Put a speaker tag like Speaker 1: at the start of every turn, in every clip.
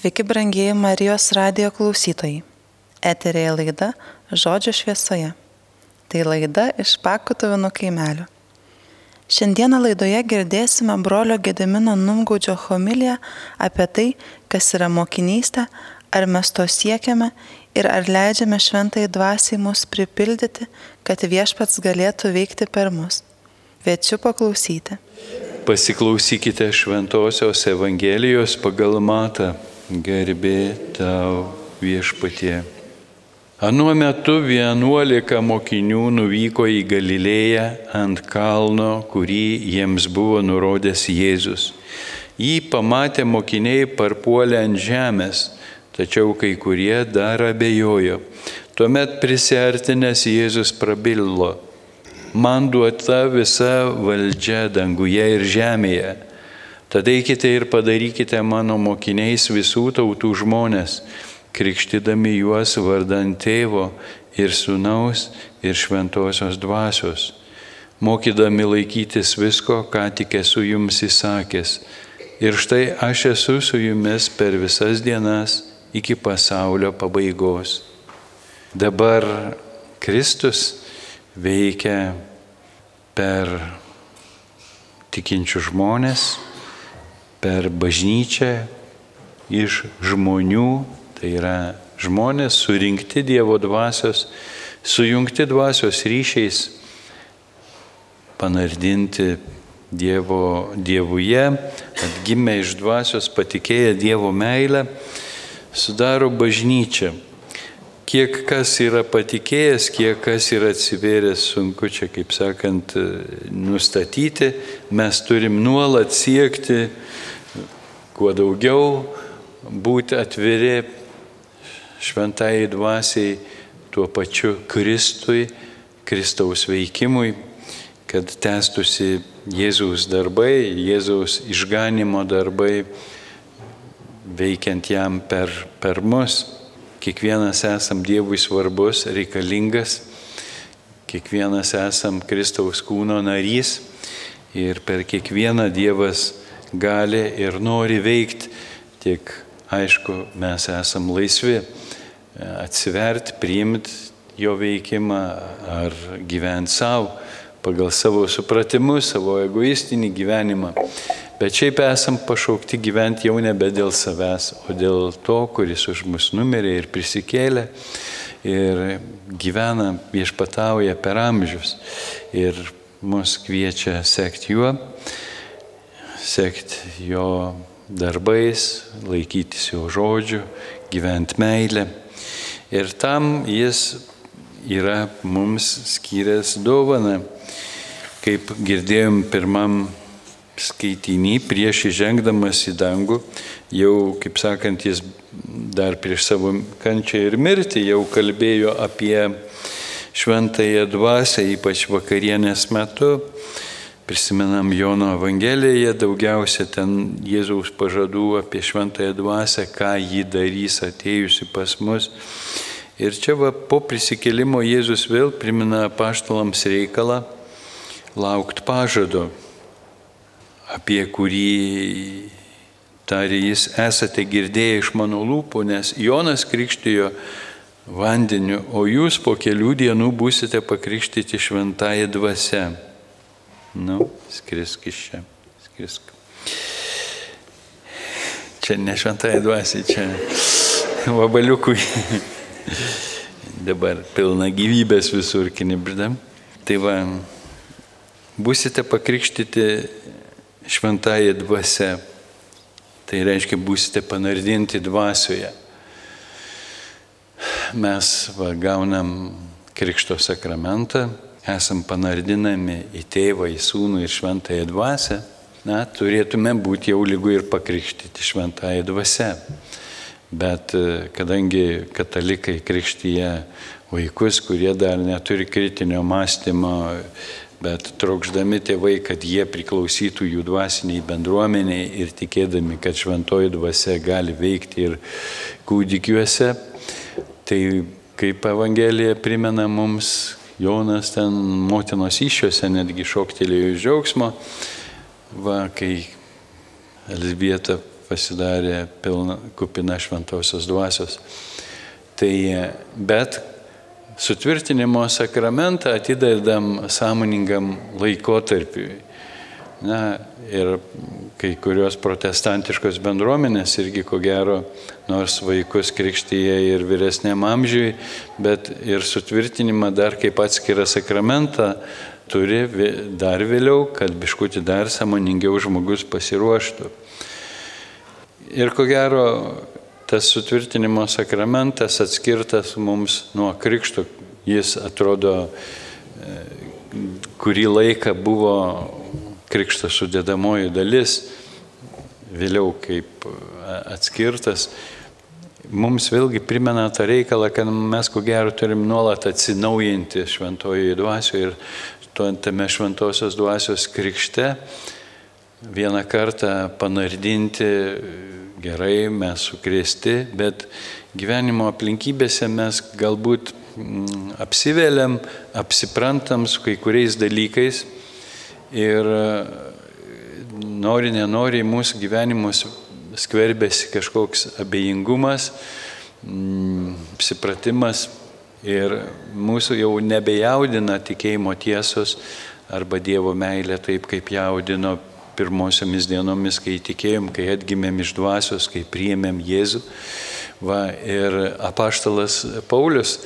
Speaker 1: Sveiki, brangieji Marijos radijo klausytojai. Eterėje laida Žodžio šviesoje. Tai laida iš Pakutovino kaimelio. Šiandieną laidoje girdėsime brolio Gedemino Numgaudžio homiliją apie tai, kas yra mokinystė, ar mes to siekiame ir ar leidžiame šventai dvasiai mus pripildyti, kad viešpats galėtų veikti per mus. Kviečiu paklausyti.
Speaker 2: Pasiklausykite Šventojios Evangelijos pagal matą, garbė tau viešpatie. Anuo metu vienuolika mokinių nuvyko į Galilėją ant kalno, kurį jiems buvo nurodęs Jėzus. Jį pamatę mokiniai parpuolė ant žemės, tačiau kai kurie dar abejojo. Tuomet prisartinęs Jėzus prabilo, man duota visa valdžia danguje ir žemėje. Tada eikite ir padarykite mano mokiniais visų tautų žmonės krikštydami juos vardant tėvo ir sunaus ir šventosios dvasios, mokydami laikytis visko, ką tik esu jums įsakęs. Ir štai aš esu su jumis per visas dienas iki pasaulio pabaigos. Dabar Kristus veikia per tikinčių žmonės, per bažnyčią, iš žmonių Tai yra žmonės surinkti Dievo dvasios, sujungti dvasios ryšiais, panardinti Dievo, Dievuje, atgimę iš dvasios, patikėję Dievo meilę, sudaro bažnyčią. Kiek kas yra patikėjęs, kiek kas yra atsivėręs, sunku čia, kaip sakant, nustatyti. Mes turim nuolat siekti kuo daugiau, būti atviri šventai dvasiai, tuo pačiu Kristui, Kristaus veikimui, kad tęstusi Jėzaus darbai, Jėzaus išganimo darbai, veikiant jam per, per mus. Kiekvienas esam Dievui svarbus, reikalingas, kiekvienas esam Kristaus kūno narys. Ir per kiekvieną Dievas gali ir nori veikti, tik aišku, mes esam laisvi atsiverti, priimti jo veikimą ar gyventi savo pagal savo supratimus, savo egoistinį gyvenimą. Bet šiaip esam pašaukti gyventi jau nebe dėl savęs, o dėl to, kuris už mus numirė ir prisikėlė ir gyvena viešpatauja per amžius. Ir mus kviečia sekti juo, sekti jo darbais, laikytis jo žodžių, gyventi meilę. Ir tam jis yra mums skyręs dovaną. Kaip girdėjom pirmam skaitinį, prieš įžengdamas į dangų, jau, kaip sakant, jis dar prieš savo kančią ir mirtį jau kalbėjo apie šventąją dvasę, ypač vakarienės metu. Prisimenam Jono Evangeliją, daugiausia ten Jėzaus pažadų apie šventąją dvasę, ką jį darys atėjusi pas mus. Ir čia va, po prisikėlimo Jėzus vėl primena paštalams reikalą laukti pažado, apie kurį tarė jis, esate girdėję iš mano lūpų, nes Jonas krikštijo vandeniu, o jūs po kelių dienų būsite pakrikštyti šventąją dvasę. Nu, skrisk iš čia, skrisk. Čia ne šventai dvasiai, čia vabaliukui. Dabar pilna gyvybės visur kinibridam. Tai va, būsite pakrikštyti šventąją dvasę. Tai reiškia, būsite panardinti dvasioje. Mes va, gaunam krikšto sakramentą, esam panardinami į tėvą, į sūnų ir šventąją dvasę, na, turėtume būti jau lygų ir pakrikštyti šventąją dvasę. Bet e, kadangi katalikai krikštyje vaikus, kurie dar neturi kritinio mąstymo, bet trokšdami tėvai, kad jie priklausytų jų dvasiniai bendruomeniai ir tikėdami, kad šventoji dvasia gali veikti ir kūdikiuose, tai kaip Evangelija primena mums, Jonas ten motinos iššiose netgi šoktelėjo iš džiaugsmo, va, kai Elzbieta pasidarė pilna, kupina šventosios dvasios. Tai bet sutvirtinimo sakramentą atidedam sąmoningam laikotarpiui. Na ir kai kurios protestantiškos bendruomenės irgi ko gero, nors vaikus krikštyje ir vyresniam amžiui, bet ir sutvirtinimą dar kaip atskirą sakramentą turi dar vėliau, kad biškuti dar samoningiau žmogus pasiruoštų. Ir ko gero, tas sutvirtinimo sakramentas atskirtas mums nuo krikšto. Jis atrodo, e, kurį laiką buvo krikšto sudėdamoji dalis, vėliau kaip e, atskirtas. Mums vėlgi primena tą reikalą, kad mes ko gero turim nuolat atsinaujinti šventojoje dvasioje ir tame šventosios dvasios krikšte vieną kartą panardinti gerai, mes sukrėsti, bet gyvenimo aplinkybėse mes galbūt mm, apsiveliam, apsiprantam su kai kuriais dalykais ir nori, nenori mūsų gyvenimus skverbėsi kažkoks abejingumas, mm, apsipratimas ir mūsų jau nebejaudina tikėjimo tiesos arba Dievo meilė taip, kaip jaudino pirmosiomis dienomis, kai tikėjom, kai atgimėm iš dvasios, kai priėmėm Jėzų. Va, ir apaštalas Paulius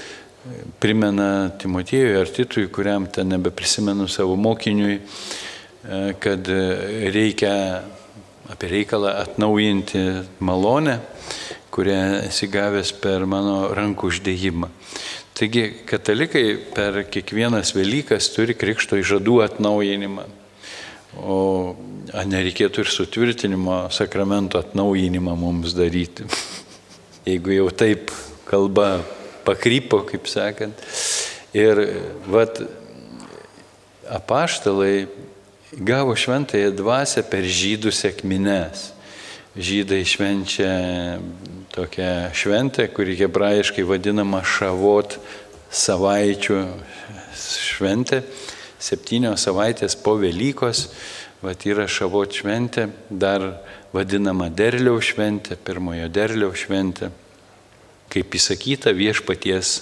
Speaker 2: primena Timotiejui ar Titui, kuriam ten nebeprisimenu savo mokiniui, e, kad reikia apie reikalą atnaujinti malonę, kurią esi gavęs per mano rankų uždėjimą. Taigi katalikai per kiekvienas Velykas turi krikšto įžadų atnaujinimą. O nereikėtų ir sutvirtinimo sakramento atnaujinimą mums daryti. Jeigu jau taip kalba pakrypo, kaip sakant. Ir vat apaštalai gavo šventąją dvasę per žydų sėkmines. Žydai švenčia tokią šventę, kuri hebrajiškai vadinama šavot savaičių šventė septynios savaitės po Velykos, vat yra šavot šventė, dar vadinama derliaus šventė, pirmojo derliaus šventė. Kaip įsakyta, viešpaties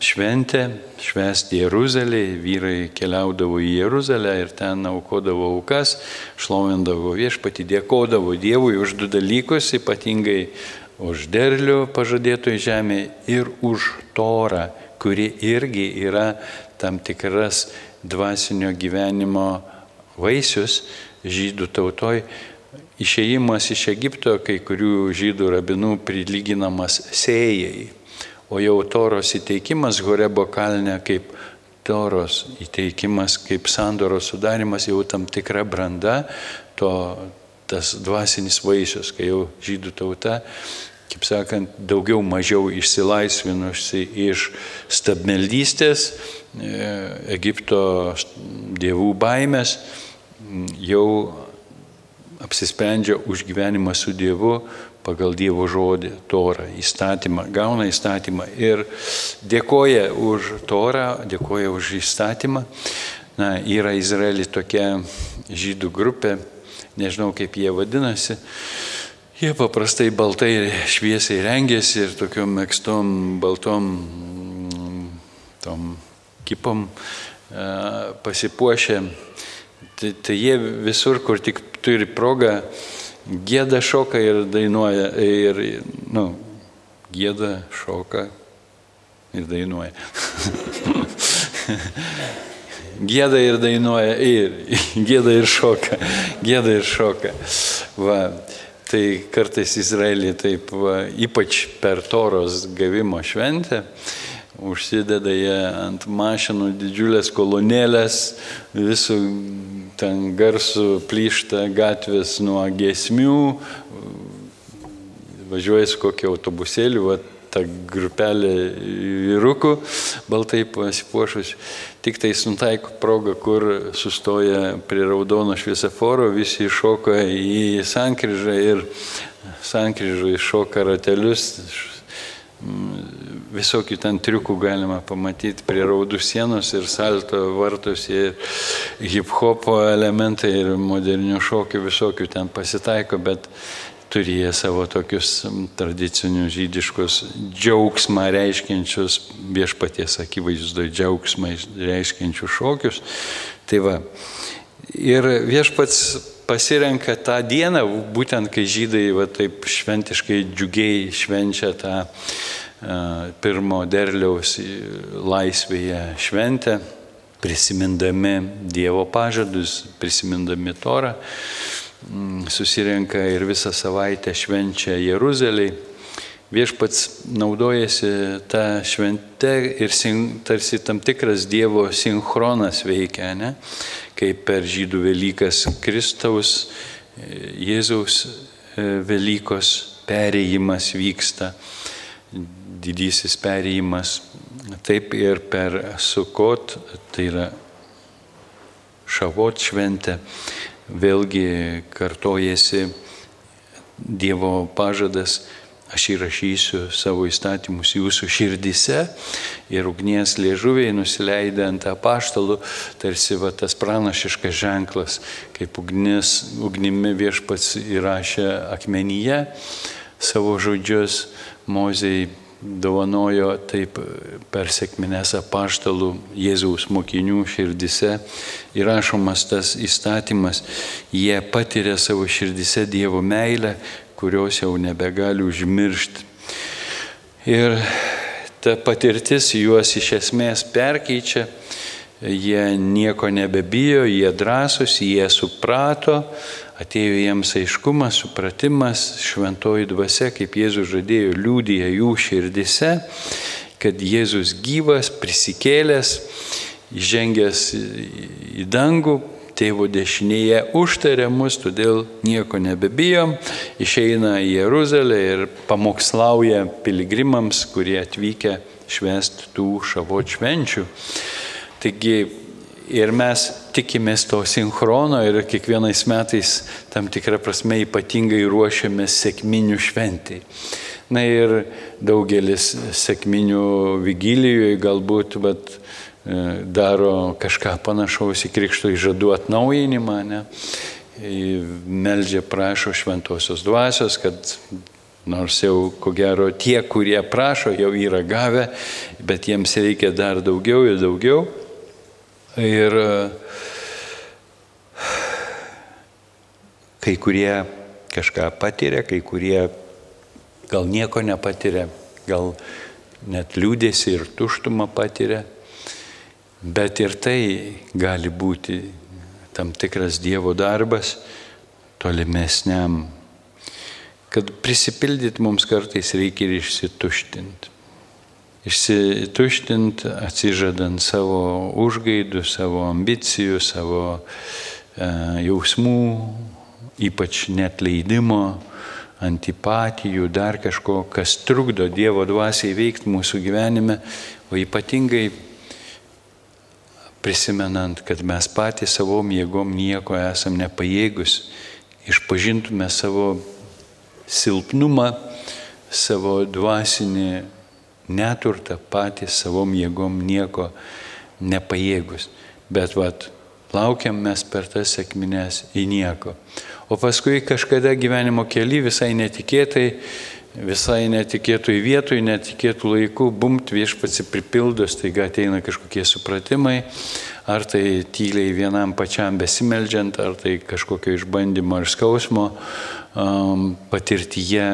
Speaker 2: šventė, švęsti Jeruzalėje, vyrai keliaudavo į Jeruzalę ir ten aukodavo aukas, šlovindavo viešpatį, dėkodavo Dievui už du dalykus, ypatingai už derlių pažadėtojų žemė ir už torą, kuri irgi yra tam tikras dvasinio gyvenimo vaisius žydų tautoj. Išėjimas iš Egipto kai kurių žydų rabinų prilyginamas sėjai, o jau toros įteikimas Horebo kalne kaip toros įteikimas, kaip sandoros sudarimas jau tam tikra branda, to, tas dvasinis vaisius, kai jau žydų tauta kaip sakant, daugiau mažiau išsilaisvinusi iš stabmeldystės, e, Egipto dievų baimės, jau apsisprendžia už gyvenimą su Dievu pagal Dievo žodį, torą, įstatymą, gauna įstatymą ir dėkoja už torą, dėkoja už įstatymą. Na, yra Izraelį tokia žydų grupė, nežinau kaip jie vadinasi, Jie paprastai baltai šviesiai rengėsi ir tokiom mėgstom baltom tom kipom e, pasipuošę. Tai, tai jie visur, kur tik turi progą, gėda šoka ir dainuoja. Ir, nu, gėda šoka ir dainuoja. gėda ir dainuoja, ir gėda ir šoka, gėda ir šoka. Va. Tai kartais Izraelį taip, ypač per toros gavimo šventę, užsideda jie ant mašinų didžiulės kolonėlės, visų ten garsų plyšta gatvės nuo gesmių, važiuoja su kokiu autobusėliu, va, ta grupelė vyrukų, baltai pasipuošus. Tik tai suntaiko proga, kur sustoja prie raudono šviesoforo, visi iššoka į sankryžą ir sankryžų iššoka ratelius. Visokių ten triukų galima pamatyti prie raudų sienos ir salto vartus ir hip hopo elementai ir modernių šokių visokių ten pasitaiko, bet turėjo savo tokius tradicinius žydiškus džiaugsmą reiškiančius, viešpaties akivaizdoje džiaugsmą reiškiančius šokius. Tai va. Ir viešpats pasirenka tą dieną, būtent kai žydai va, taip šventiškai džiugiai švenčia tą uh, pirmo derliaus laisvėje šventę, prisimindami Dievo pažadus, prisimindami Torą. Uh, susirenka ir visą savaitę švenčia Jeruzaliai. Viešpats naudojasi tą šventę ir tarsi tam tikras Dievo sinchronas veikia, ne? kaip per žydų Velykas Kristaus, e, Jėzaus e, Velykos perėjimas vyksta, didysis perėjimas. Taip ir per Sukot, tai yra Šavot šventę, vėlgi kartojasi Dievo pažadas, aš įrašysiu savo įstatymus jūsų širdise ir ugnies liežuviai nusileidę ant apaštalų, tarsi va tas pranašiškas ženklas, kaip ugnis, ugnimi viešpats įrašė akmenyje savo žodžius, mozei dovanojo taip per sėkmines apaštalų Jėzaus mokinių širdise įrašomas tas įstatymas, jie patiria savo širdise Dievo meilę, kurios jau nebegali užmiršti. Ir ta patirtis juos iš esmės perkeičia, jie nieko nebebijo, jie drąsus, jie suprato, atėjo jiems aiškumas, supratimas, šventoji dvasia, kaip Jėzus žadėjo, liūdija jų širdise, kad Jėzus gyvas, prisikėlęs, įžengęs į dangų, tėvo dešinėje užtarė mus, todėl nieko nebebijom, išeina į Jeruzalę ir pamokslauja piligrimams, kurie atvykę švest tų šavot švenčių. Taigi Ir mes tikimės to sinchrono ir kiekvienais metais tam tikrą prasme ypatingai ruošiamės sėkminių šventai. Na ir daugelis sėkminių vigilijų galbūt bet, daro kažką panašaus į krikšto įžadų atnaujinimą, ne? meldžia prašo šventosios dvasios, kad nors jau ko gero tie, kurie prašo, jau yra gavę, bet jiems reikia dar daugiau ir daugiau. Ir e, kai kurie kažką patiria, kai kurie gal nieko nepatiria, gal net liūdėsi ir tuštumą patiria, bet ir tai gali būti tam tikras Dievo darbas tolimesniam, kad prisipildyt mums kartais reikia ir išsituštinti išsituštinti, atsižadant savo užgaidų, savo ambicijų, savo e, jausmų, ypač net leidimo, antipatijų, dar kažko, kas trukdo Dievo dvasiai veikti mūsų gyvenime, o ypatingai prisimenant, kad mes patys savo jėgom nieko esam nepajėgus, išpažintume savo silpnumą, savo dvasinį neturtą patys savom jėgom nieko nepajėgus. Bet vat, laukiam mes per tas sėkmines į nieko. O paskui kažkada gyvenimo keli visai netikėtai, visai netikėtoj vietoj, netikėtų laikų, bumt viešpatsi pripildos, taiga ateina kažkokie supratimai, ar tai tyliai vienam pačiam besimeldžiant, ar tai kažkokio išbandymo ar skausmo, um, patirtyje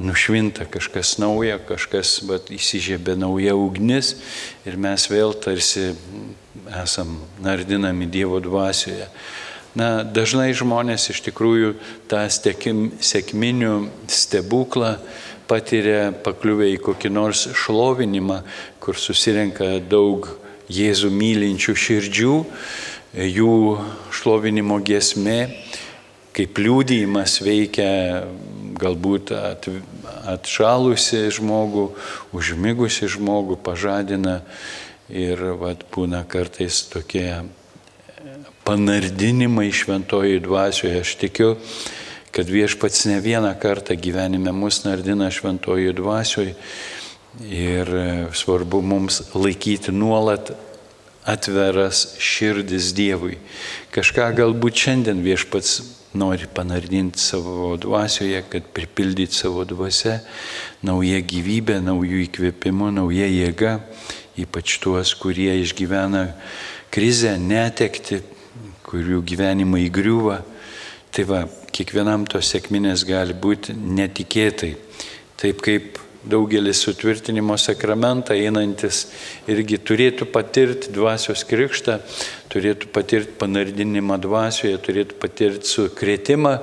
Speaker 2: nušvinta kažkas nauja, kažkas bet, įsižiebė nauja ugnis ir mes vėl tarsi esam nardinami Dievo dvasioje. Na, dažnai žmonės iš tikrųjų tą stekim, sėkminių stebuklą patiria pakliuvę į kokį nors šlovinimą, kur susirenka daug Jėzų mylinčių širdžių, jų šlovinimo giesmė kaip liūdėjimas veikia galbūt at, atšalusi žmogų, užmigusi žmogų, pažadina ir vat, būna kartais tokie panardinimai šventojai dvasioje. Aš tikiu, kad viešpats ne vieną kartą gyvenime mus nardina šventojai dvasioje ir svarbu mums laikyti nuolat atveras širdis Dievui. Kažką galbūt šiandien viešpats nori panardinti savo dvasioje, kad pripildyti savo dvasę naują gyvybę, naujų įkvėpimų, nauja jėga, ypač tuos, kurie išgyvena krizę, netekti, kurių gyvenimai įgriūva. Tai va, kiekvienam tos sėkminės gali būti netikėtai. Taip kaip daugelis sutvirtinimo sakramentą einantis irgi turėtų patirti dvasios krikštą, turėtų patirti panardinimą dvasioje, turėtų patirti sukrėtimą,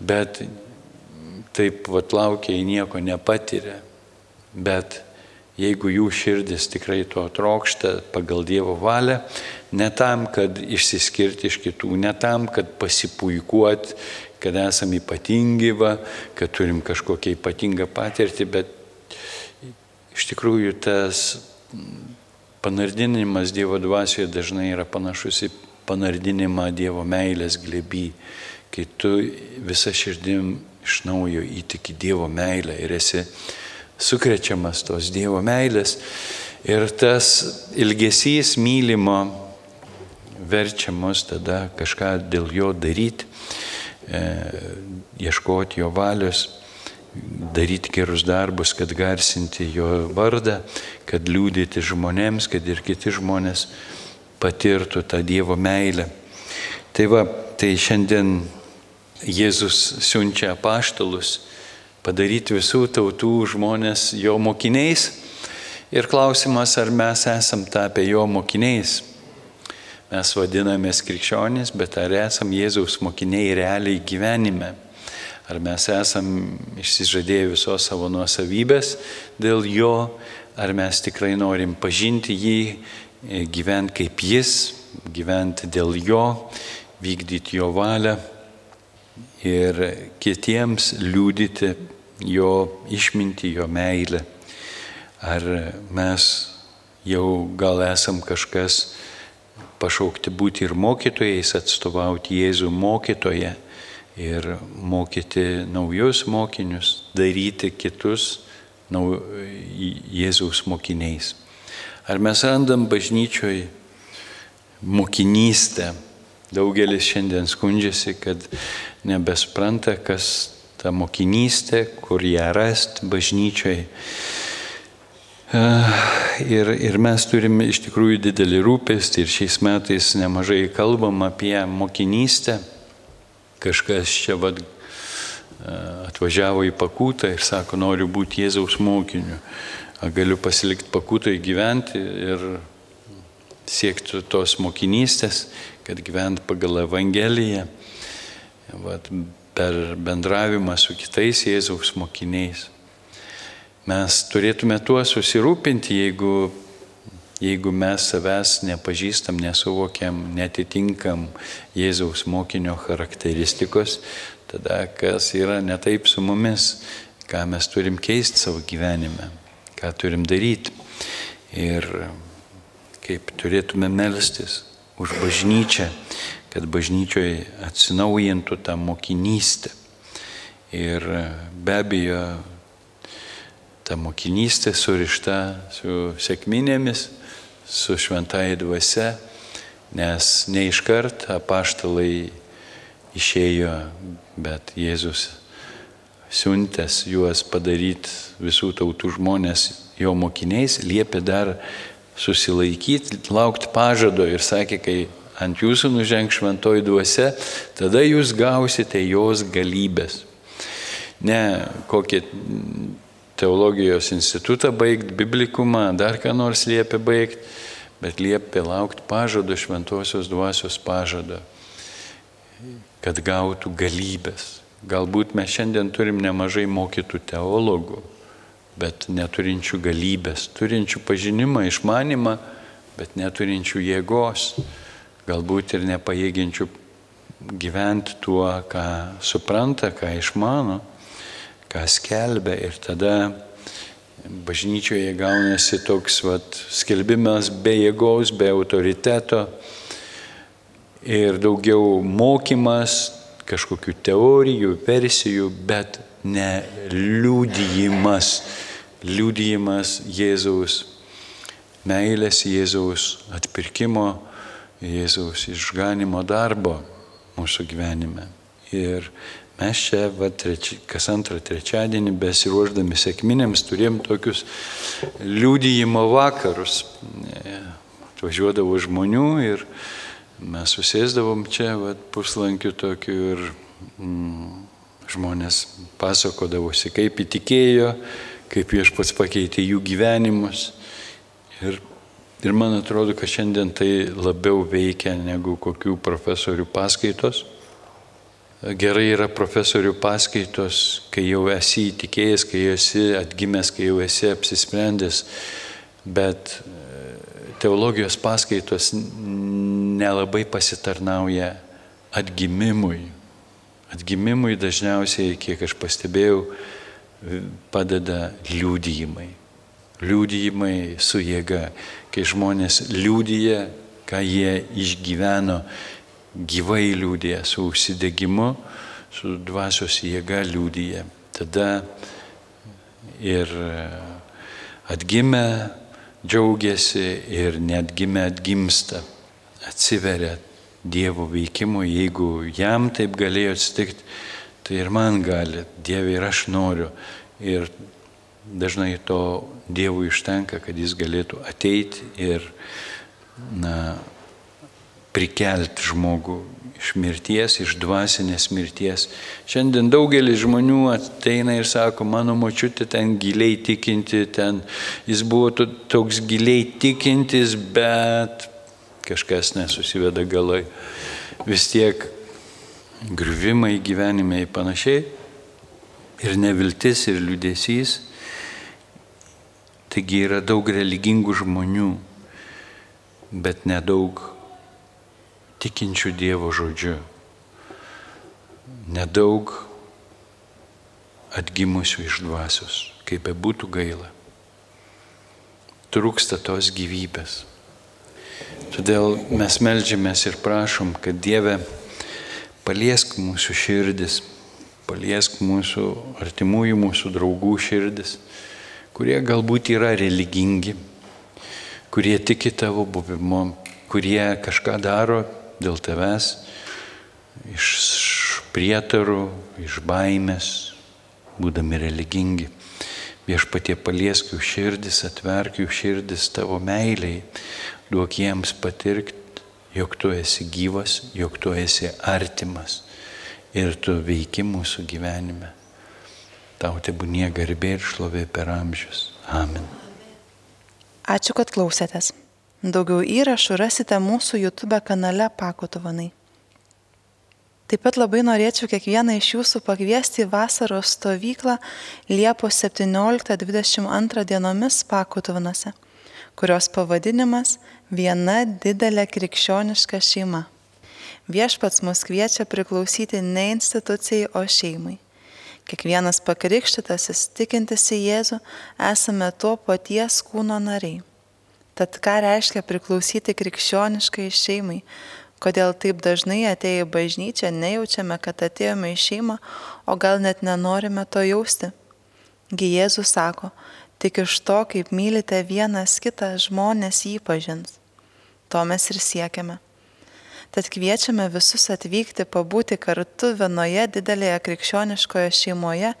Speaker 2: bet taip vat laukia į nieko nepatiria. Bet jeigu jų širdis tikrai to trokšta pagal Dievo valią, ne tam, kad išsiskirti iš kitų, ne tam, kad pasipuikuoti, kad esame ypatingi, va, kad turim kažkokią ypatingą patirtį, bet iš tikrųjų tas panardinimas Dievo dvasioje dažnai yra panašus į panardinimą Dievo meilės glėby, kai tu visą širdim iš naujo įtiki Dievo meilę ir esi sukrečiamas tos Dievo meilės. Ir tas ilgesys mylimo verčia mus tada kažką dėl jo daryti, e, ieškoti jo valios daryti gerus darbus, kad garsinti jo vardą, kad liūdėti žmonėms, kad ir kiti žmonės patirtų tą Dievo meilę. Tai va, tai šiandien Jėzus siunčia apaštalus padaryti visų tautų žmonės jo mokiniais. Ir klausimas, ar mes esam tapę jo mokiniais. Mes vadinamės krikščionys, bet ar esam Jėzaus mokiniai realiai gyvenime. Ar mes esam išsižadėję visos savo nuosavybės dėl jo, ar mes tikrai norim pažinti jį, e, gyventi kaip jis, gyventi dėl jo, vykdyti jo valią ir kitiems liūdyti jo išminti, jo meilę. Ar mes jau gal esam kažkas pašaukti būti ir mokytojais, atstovauti Jėzų mokytoje ir mokyti naujus mokinius, daryti kitus nau, Jėzaus mokiniais. Ar mes randam bažnyčioj mokinystę? Daugelis šiandien skundžiasi, kad nebespranta, kas ta mokinystė, kur ją rasti bažnyčioj. Ir, ir mes turime iš tikrųjų didelį rūpestį ir šiais metais nemažai kalbam apie mokinystę kažkas čia vad e, atvažiavo į pakūtą ir sako, noriu būti Jėzaus mokiniu. Galiu pasilikti pakūtai gyventi ir siekti tos mokinystės, kad gyvent pagal Evangeliją, vat, per bendravimą su kitais Jėzaus mokiniais. Mes turėtume tuo susirūpinti, jeigu jeigu mes savęs nepažįstam, nesuvokiam, netitinkam Jėzaus mokinio charakteristikos, tada kas yra ne taip su mumis, ką mes turim keisti savo gyvenime, ką turim daryti ir kaip turėtume melstis už bažnyčią, kad bažnyčioje atsinaujintų tą mokinystę. Ir be abejo, ta mokinystė surišta su sėkminėmis, su šventai dvasia, nes ne iškart apaštalai išėjo, bet Jėzus siuntęs juos padaryti visų tautų žmonės jo mokiniais, liepė dar susilaikyti, laukti pažado ir sakė, kai ant jūsų nuženk šventoji dvasia, tada jūs gausite jos galybės. Ne kokį teologijos institutą baigti, biblikumą, dar ką nors liepia baigti, bet liepia laukti pažado, šventosios dvasios pažado, kad gautų galybės. Galbūt mes šiandien turim nemažai mokytų teologų, bet neturinčių galybės, turinčių pažinimą, išmanimą, bet neturinčių jėgos, galbūt ir nepajėginčių gyventi tuo, ką supranta, ką išmano ką skelbia ir tada bažnyčioje gaunasi toks vat, skelbimas be jėgos, be autoriteto ir daugiau mokymas, kažkokių teorijų, versijų, bet ne liūdėjimas, liūdėjimas Jėzaus meilės, Jėzaus atpirkimo, Jėzaus išganimo darbo mūsų gyvenime. Ir mes čia, va, treči, kas antrą trečiadienį, besiruoždami sėkminėms, turėjom tokius liūdėjimo vakarus. Atvažiuodavo žmonių ir mes susėsdavom čia, va, puslankių tokių ir mm, žmonės pasakodavosi, kaip įtikėjo, kaip viešpats pakeitė jų gyvenimus. Ir, ir man atrodo, kad šiandien tai labiau veikia negu kokių profesorių paskaitos. Gerai yra profesorių paskaitos, kai jau esi įtikėjęs, kai jau esi atgimęs, kai jau esi apsisprendęs, bet e, teologijos paskaitos nelabai pasitarnauja atgimimui. Atgimimui dažniausiai, kiek aš pastebėjau, padeda liūdėjimai. Liūdėjimai su jėga, kai žmonės liūdėja, ką jie išgyveno, gyvai liūdėja, su užsidegimu, su dvasios jėga liūdėja. Tada ir atgimę džiaugiasi ir netgimę atgimsta, atsiveria Dievo veikimui, jeigu jam taip galėjo atsitikti, tai ir man gali, Dieve ir aš noriu. Ir dažnai to Dievui ištenka, kad jis galėtų ateiti ir na, prikelti žmogų iš mirties, iš dvasinės mirties. Šiandien daugelis žmonių ateina ir sako, mano močiutė ten giliai tikinti, ten jis buvo toks giliai tikintis, bet kažkas nesusiveda galai. Vis tiek griuvimai gyvenime ir panašiai, ir neviltis, ir liūdėsys. Taigi yra daug religingų žmonių, bet nedaug tikinčių Dievo žodžiu, nedaug atgimusių iš dvasios, kaip be būtų gaila. Trūksta tos gyvybės. Todėl mes melžiamės ir prašom, kad Dieve paliesk mūsų širdis, paliesk mūsų artimųjų, mūsų draugų širdis, kurie galbūt yra religingi, kurie tiki tavo buvimu, kurie kažką daro dėl tavęs iš prietarų, iš baimės, būdami religingi. Viešpatie paliesk jų širdis, atverk jų širdis tavo meiliai, duok jiems patirti jog tu esi gyvas, jog tu esi artimas ir tu veiki mūsų gyvenime. Tau tebūnie garbė ir šlovė per amžius. Amen.
Speaker 1: Ačiū, kad klausėtės. Daugiau įrašų rasite mūsų YouTube kanale Pakutovanai. Taip pat labai norėčiau kiekvieną iš jūsų pakviesti į vasaros stovyklą Liepos 17-22 dienomis Pakutovanose kurios pavadinimas Viena didelė krikščioniška šeima. Viešpats mus kviečia priklausyti ne institucijai, o šeimai. Kiekvienas pakrikštytasis, tikintis į Jėzų, esame to paties kūno nariai. Tad ką reiškia priklausyti krikščioniškai šeimai? Kodėl taip dažnai atėję į bažnyčią nejaučiame, kad atėjome į šeimą, o gal net nenorime to jausti? Gi Jėzus sako, Tik iš to, kaip mylite vienas kitą, žmonės jį pažins. To mes ir siekiame. Tad kviečiame visus atvykti pabūti kartu vienoje didelėje krikščioniškoje šeimoje,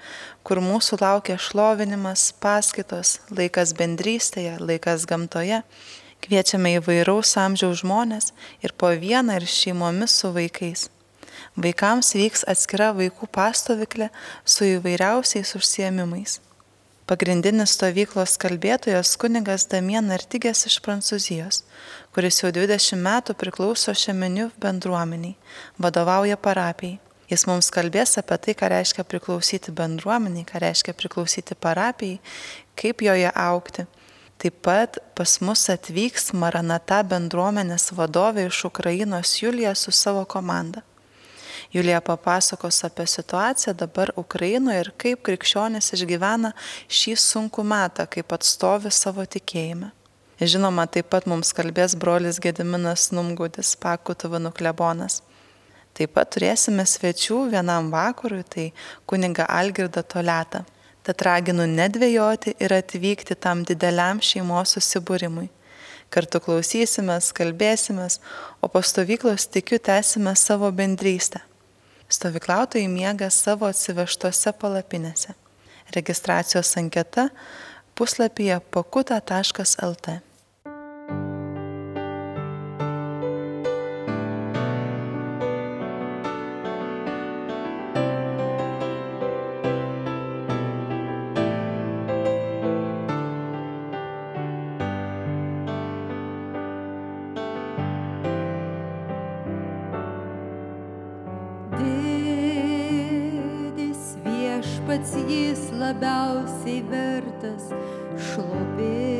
Speaker 1: kur mūsų laukia šlovinimas, paskaitos, laikas bendrystėje, laikas gamtoje. Kviečiame įvairaus amžiaus žmonės ir po vieną ir šeimomis su vaikais. Vaikams vyks atskira vaikų pastoviklė su įvairiausiais užsiemimais. Pagrindinis stovyklos kalbėtojas kunigas Damien Artigės iš Prancūzijos, kuris jau 20 metų priklauso šiamenių bendruomeniai, vadovauja parapijai. Jis mums kalbės apie tai, ką reiškia priklausyti bendruomeniai, ką reiškia priklausyti parapijai, kaip joje aukti. Taip pat pas mus atvyks Maranata bendruomenės vadovė iš Ukrainos Julija su savo komanda. Julija papasakos apie situaciją dabar Ukrainoje ir kaip krikščionis išgyvena šį sunkų metą, kaip atstovi savo tikėjime. Žinoma, taip pat mums kalbės brolis Gediminas Numgudis, Pakutuvų klebonas. Taip pat turėsime svečių vienam vakarui, tai kuniga Algirda Toliata. Tad raginu nedvėjoti ir atvykti tam dideliam šeimos susibūrimui. Kartu klausysimės, kalbėsimės, o po stovyklos tikiu tęsime savo bendrystę. Stovyklautojai miega savo atsivežtose palapinėse. Registracijos anketa puslapyje pakuta.lt.
Speaker 3: labiausiai vertas šlovės.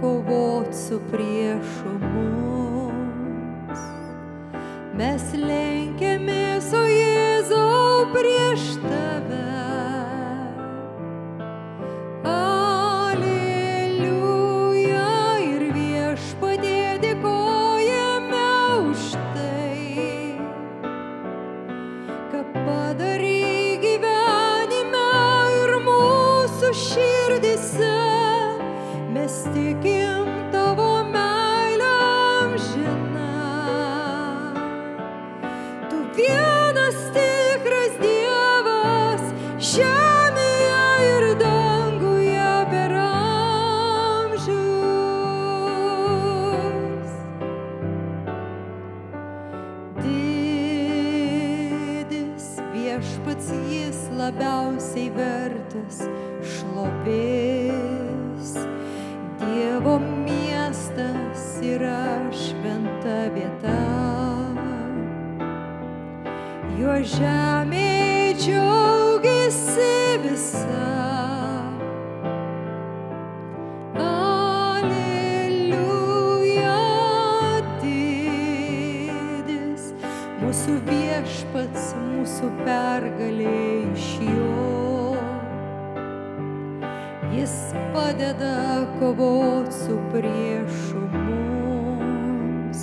Speaker 3: Kovoti su priešu mums. Mes lenkiamės, o Jėzau prieš tave. Vertas šlovės. Dievo miestas yra šventa vieta. Jo žemė džiaugiasi visa. Aleliuja didis mūsų viešpats, mūsų pergalė padeda kovoti su priešu mums.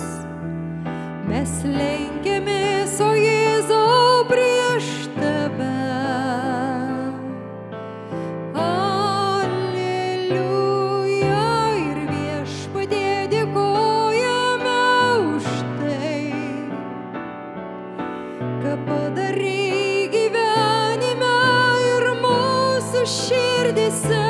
Speaker 3: Mes lenkiamės, o Jėzau prieš tave. Aleliuja ir viešpatie dėkojame už tai, ką padarai gyvenime ir mūsų širdise.